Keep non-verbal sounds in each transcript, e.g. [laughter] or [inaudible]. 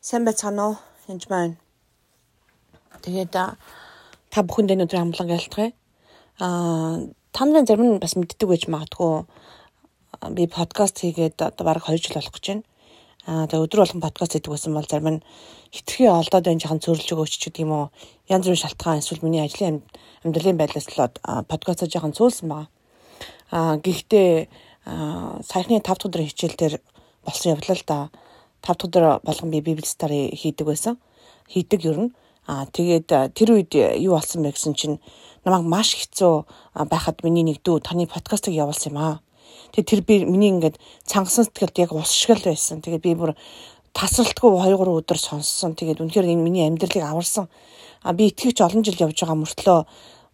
Сайн байцгаана уу? Энд маань. Тэгээд та бүхэндээ өнөөдөр амглан ялтгая. Аа та нарын зарим нь бас мэддэг байж магадгүй. Би подкаст хийгээд одоо бараг 2 жил болох гэж байна. Аа тэгээд өдөр болгон подкаст хийдэг байсан бол зарим нь хитрхи олдоод байна жахан зөрлөж өгөөч ч гэдэг юм уу. Янз бүрийн шалтгаан эсвэл миний ажлын амьдралын байдлаас болоод подкаст жахан цуулсан байгаа. Аа гэхдээ саяхны 5 дахь өдрийн хичээл дээр болсон явлаа л да 5 дахь өдөр болгон би библи стари хийдэг байсан. Хийдэг ер нь. Аа тэгээд тэр үед юу болсон бэ гэсэн чинь намайг маш хэцүү байхад миний нэг дүү таны подкастыг явуулсан юм аа. Тэгээд тэр би миний ингээд цангасан сэтгэлд яг ус шиг л байсан. Тэгээд би бүр тасралтгүй 2 3 өдөр сонссон. Тэгээд үнэхээр энэ миний амьдралыг аварсан. А би итгэвч олон жил явж байгаа мөртлөө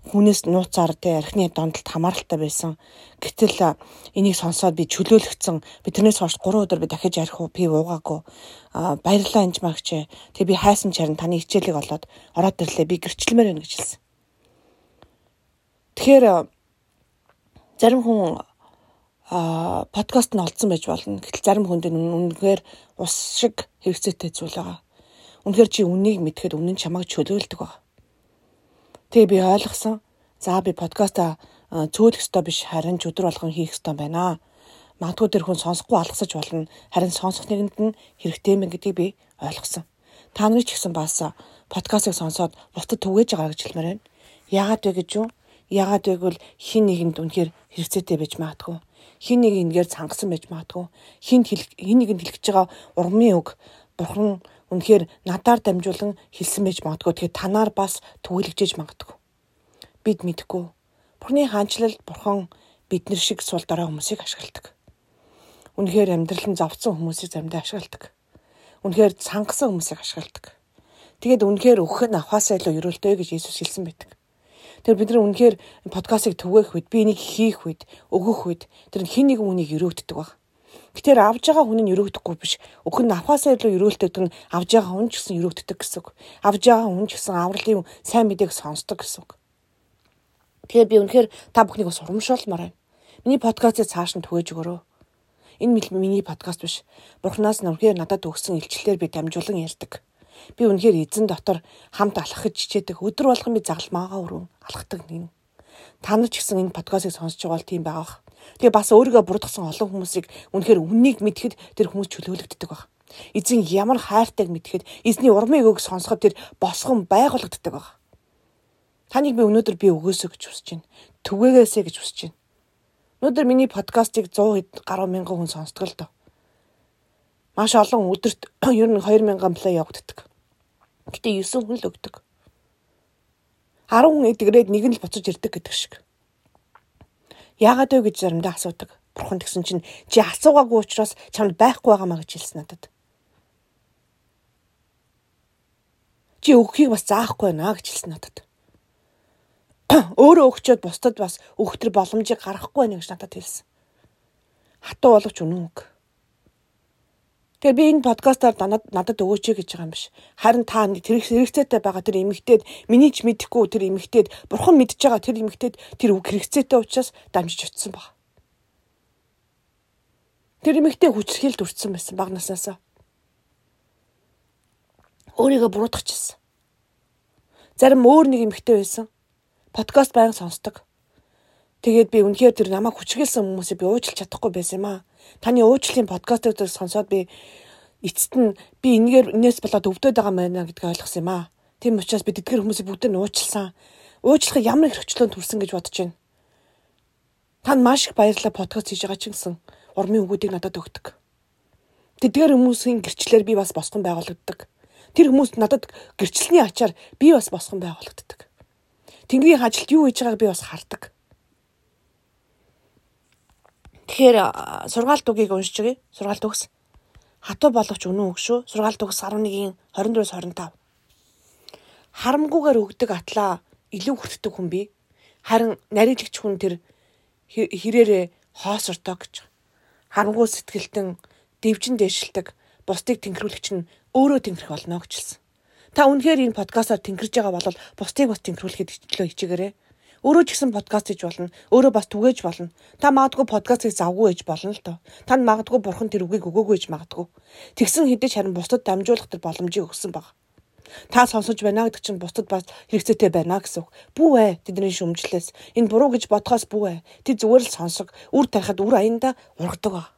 хүнээс нууцаар тэ архины дондолт хамааралтай байсан. Гэтэл энийг сонсоод би чөлөөлөгдсөн. Би тэрнээс хойш 3 өдөр би дахиж арх пив уугаагүй. Баярлалаа анж магч. Тэгээ би хайсан чарн таны хичээлийг олоод ороод ирлээ. Би гэрчлэмээр байна гэж хэлсэн. Тэгэхээр зарим хүн а подкаст нь олдсон байж болно. Гэтэл зарим хүнд үнэхээр ус шиг хэрэгцээтэй зүйл байгаа. Үнэхээр чи үнийг мэдхэд үнэн чамайг чөлөөлдөг байна Тэгээ би ойлгосон. За би подкаста цөөлөх ёстой биш харин ч өдөр болгон хийх ёстой байна. Магадгүй тэр хүн сонсохгүй алгасаж болно. Харин сонсох нэгэнд нь хэрэгтэй мэн гэдгийг би ойлгосон. Та нарыг ч гэсэн бас подкастыг сонсоод бусдад түгээж байгаа гэж хэлмээр байна. Яагаад вэ гэж юу? Яагаад гэвэл хин нэгэнд үнэхээр хэрэгцээтэй байж магадгүй. Хин нэг ингээр цангасан байж магадгүй. Хин хин нэгэнд хэлчихэж байгаа урмын үг бурхан үнэхээр надаар дамжуулан хэлсэн байж магадгүй. Тэгэхээр танаар бас түгэлэгжиж магадгүй. Бид мэдгүй. Бурхны хаанчлал бурхан биднэр шиг сул дараа хүмүүсийг ашигладаг. Үнэхээр амьдрал нь зовцсон хүмүүсийг заримдаа ашигладаг. Үнэхээр цангасан хүмүүсийг ашигладаг. Тэгээд үнэхээр өгөх нь авахаасаа илүү өрөөлтэй гэж Иесус хэлсэн байдаг. Тэр бид нар үнэхээр подкастыг түгээх үед, би энийг хийх үед, өгөх үед тэр хин нэг үнийг өрөөгддөг баг. Гэтэр авж байгаа хүн нь өрөөгдөхгүй биш. Өхөн нь авахаасаа илүү өрөөлтөд нь авж байгаа хүн ч гэсэн өрөөгддөг гэсэн үг. Авж байгаа хүн ч гэсэн авралын сайн мэдээг сонсдог гэсэн үг. Тэгэхээр би үнэхээр та бүхнийг бас урамшуулмаар байна. Миний подкастыг цааш нь түгээж өгөрөө. Энэ миний подкаст биш. Бурханаас нүрхээр надад өгсөн илчлэлээр би дамжуулан ярьдаг. Би үнэхээр эзэн дотор хамт алхах гэж хичээдэг. Өдөр болгон би загалмаагаа өрөв алхдаг нэг. Та нар ч гэсэн энэ подкастыг сонсож байгаа бол тийм байгаах. Тэгээ бас өөрийгөө бурдгсан олон хүмүүсийг үнэхээр үннийг мэдхэд тэр хүмүүс чөлөөлөгддөг баг. Эзэн ямар хайртайг мэдхэд эзний урмыг өг сонсоход тэр босгон байгуулагддаг баг. Таныг би өнөөдөр би өгөөсөө гэж хүсэж байна. Түгээгээсэ гэж хүсэж байна. Өнөөдөр миний подкастыг 100 гаруй мянган хүн сонсдог л доо. Маш олон өдөрт [clears throat] ер нь 2000 плей явагддаг. Гэтэ 9 хүн л өгдөг. 10 хүн эдгрээд нэг нь л буцаж ирдэг гэдэг шиг. Яагаад вэ гэж заримдаа асуудаг. Бурхан тэгсэн чинь чи асуугаагүй учраас чамд байхгүй байгаамаа гэж хэлсэн надад. Чи өгөхийг бас заахгүй наа гэж хэлсэн надад. [clears throat] Өөрөө өгчөөд бусдад бас өгөх төр боломжийг гаргахгүй байна гэж надад хэлсэн. Хатуу боловч үнэн үг. Тэгэхээр би энэ подкастаар надад өгөөч гэж байгаа юм биш. Харин та хэрэгцээтэй байгаа тэр эмэгтэйд миний ч мэдэхгүй тэр эмэгтэйд бурхан мэдж байгаа тэр эмэгтэйд тэр үг хэрэгцээтэй учраас дамжиж очисон баг. Тэр эмэгтэй хүчрхийлд үрцсэн байсан баг наснаасаа. Өөрийгөө буруутгачихсан. Зарим өөр нэг эмэгтэй байсан. Подкаст байнга сонсдог. Тэгээд би үнэхээр тэр намайг хүчрхийлсэн хүмүүсийг би уучлах чадахгүй байсан юм аа. Таны уучлалын подкастыг сонсоод би эцэст нь би энэгээр энэс болоод өвдөд байгаа маа гэдгийг ойлгосон юм аа. Тийм учраас би тэдгэр хүмүүсийг бүгдийг нь уучлсан. Уучлахыг ямар их хөрчлөөнд хүрсэн гэж бодож байна. Танд маш их баярлалаа подкаст хийж байгаа ч гэсэн урмын өгүүдийг надад өгдөг. Тэдгээр хүмүүсийн гэрчлэлээр би бас босгон байгуулагддаг. Тэр хүмүүс надад гэрчлэлийн ачаар би бас босгон байгуулагддаг. Тэнгэрийн ажилд юу хийж байгааг би бас хардаг. Тэгэхээр сургаалт үгийг уншиж өгье. Сургаалт үгс. Хатуу боловч үнэн үг шүү. Сургаалт үгс 11-ийн 24-с 25. Харамгүйгээр өгдөг атлаа илүү хүртдэг хүн би. Харин нарийлагч хүн тэр хэрээрээ хоосортой гэж. Харамгүй сэтгэлтэн дэвжин дэшилдэг бусдыг тэнхрүүлэгч нь өөрөө тэнхрэх болно гэж хэлсэн. Та үнэхээр энэ подкастаар тэнхэрж байгаа бол бусдыг бас тэнхрүүлэхэд хичээлөө хичээгээрэй. Өөрөө ч гэсэн подкаст хийж болно. Өөрөө бас түгээж болно. Та магадгүй подкастыг завгүй ээж болно л доо. Танд магадгүй бурхан тэр үгийг өгөөгүй ээж магадгүй. Тэгсэн хэдий ч харин бусдад дамжуулах тэр боломжийг өгсөн баг. Та сонсож байна гэдэг чинь бусдад бас хэрэгцээтэй байна гэсэн үг. Бүү ээ тэдний шүмжлээс. Энэ буруу гэж бодхоос бүү ээ. Тэд зүгээр л сонсог. Үр тарихад үр аянда ургадаг.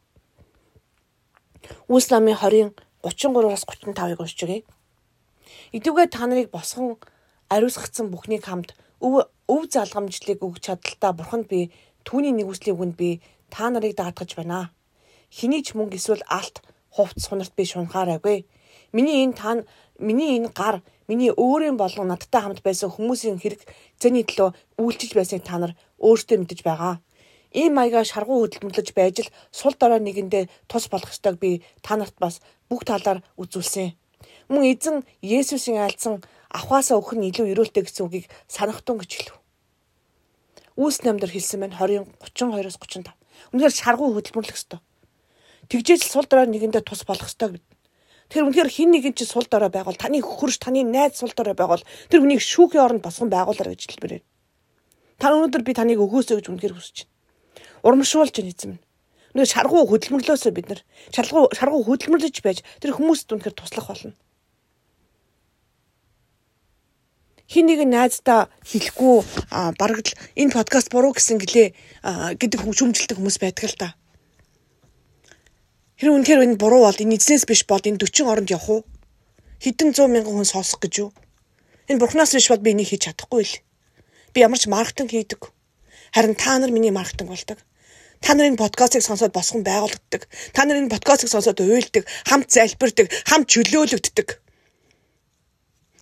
Үлс намын 20 33-аас 35-ыг уншиж өгье. Идвгээ та нарыг босгон ариусгацсан бүхнийг хамт өв өв залгамжлыг өгч чадaltaа бурханд би түүний нэгүслийн үгэнд би та нарыг даатгаж байна. Хэний ч мөнгө эсвэл алт хувц сунарт би шунхаараагүй. Миний энэ та миний энэ гар миний өөрийн болгон надтай хамт байсан хүмүүсийн хэрэг зэний төлөө үйлчилж байсныг та нар өөрсдөө мэдэж байгаа. Ийм маягаар шаргуу хөдөлмөрлөж байж л сул дорой нэгэндээ тус болох ёстойг би та нарт бас бүх талаар үзүүлсэн. Мөн эзэн Есүсийн айлцсан авахаасаа өгөх нь илүү өрөөлтэй гэсэн үгийг санахтун гэж хэлв. Үүс намдар хэлсэн байна 20 32-оос 35. Үнэхээр шаргуу хөдөлмөрлөх ёстой. Тэгжээж сул дорой нэгэндээ тус болох ёстой гэд. Тэр үнэхээр хин нэгэн чи сул дорой байгуул таны хөрш таны найз сул дорой байгуул тэр хүнийг шүүхийн оронд босгон байгуулаар гэж хэлбэрээ. Та өнөөдөр би таныг өгөөсөө гэж үнэхээр хүсэж байна. Урамшуулж байна эзэм. Үнэхээр шаргуу хөдөлмөрлөөсөө бид нар шаргуу шаргуу хөдөлмөрлөж байж тэр хүмүүст үнэхээр туслах болно. Хин нэг найздаа хэлэхгүй бараг л энэ подкаст буруу гэсэн гэлээ гэдэг шүмжилдэг хүмүүс байдаг л та. Тэр үнэхээр энэ буруу бол энэ эзнээс биш бол энэ 40 оронд явах уу? Хэдэн 100 мянган хүн сонсох гэж юу? Энэ бурхнаас биш бол би энийг хийж чадахгүй л. Би ямар ч маркетинг хийдэг. Харин та нар миний маркетинг болдог. Та нарын подкастыг сонсоод босгон байгуулагддаг. Та нарын подкастыг сонсоод уйлдаг, хамт залбирдаг, хамт чөлөөлөгддөг.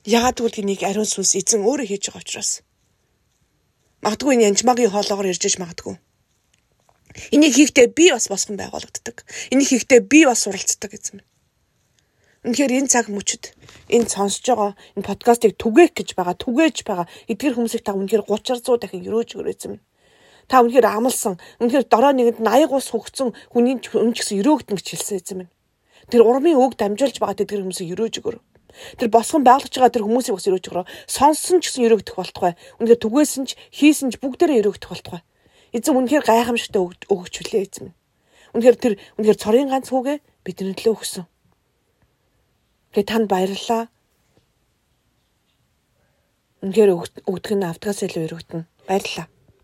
Яагаад гэвэл энийг ариун сүнс эзэн өөрөө хийж байгаа учраас. Магадгүй энэ янжмаагийн хоолоогоор ирж иж магадгүй. Энийг хийхдээ би бас босгон байгуулагддаг. Энийг хийхдээ би бас суралцдаг эзэн. Үнэхээр энэ цаг мөчөд энэ сонсож байгаа энэ подкастыг түгээх гэж байгаа, түгээж байгаа эдгэр хүмүүсийг та үнэхээр 30 100 дахин өрөөж өрөөцөн. Та үнэхээр амлсан, үнэхээр дорой нэгэнд 80 ус хөгцсөн хүний өмч гэсэн өрөөгдөн гэж хэлсэн минь. Тэр урмын үг дамжуулж байгаа эдгэр хүмүүсийг өрөөж өгөр. Тэр босгон байгуулж байгаа тэр хүмүүсийг бас өрөөж өгөрөө. Сонссон ч гэсэн өрөөгдөх болтугай. Үнэхээр түгээсэн ч хийсэн ч бүгдээрээ өрөөгдөх болтугай. Эзэн үнэхээр гайхамшигтай өгч хүлээ эзэн. Үнэхээр тэр үнэхээр цорын ганц хүүгээ бидний төлөө өгсөн. Тэгээ танд баярлалаа. Үнэхээр өгдөг нь автгаас илүү өрөвдөн. Баярлалаа.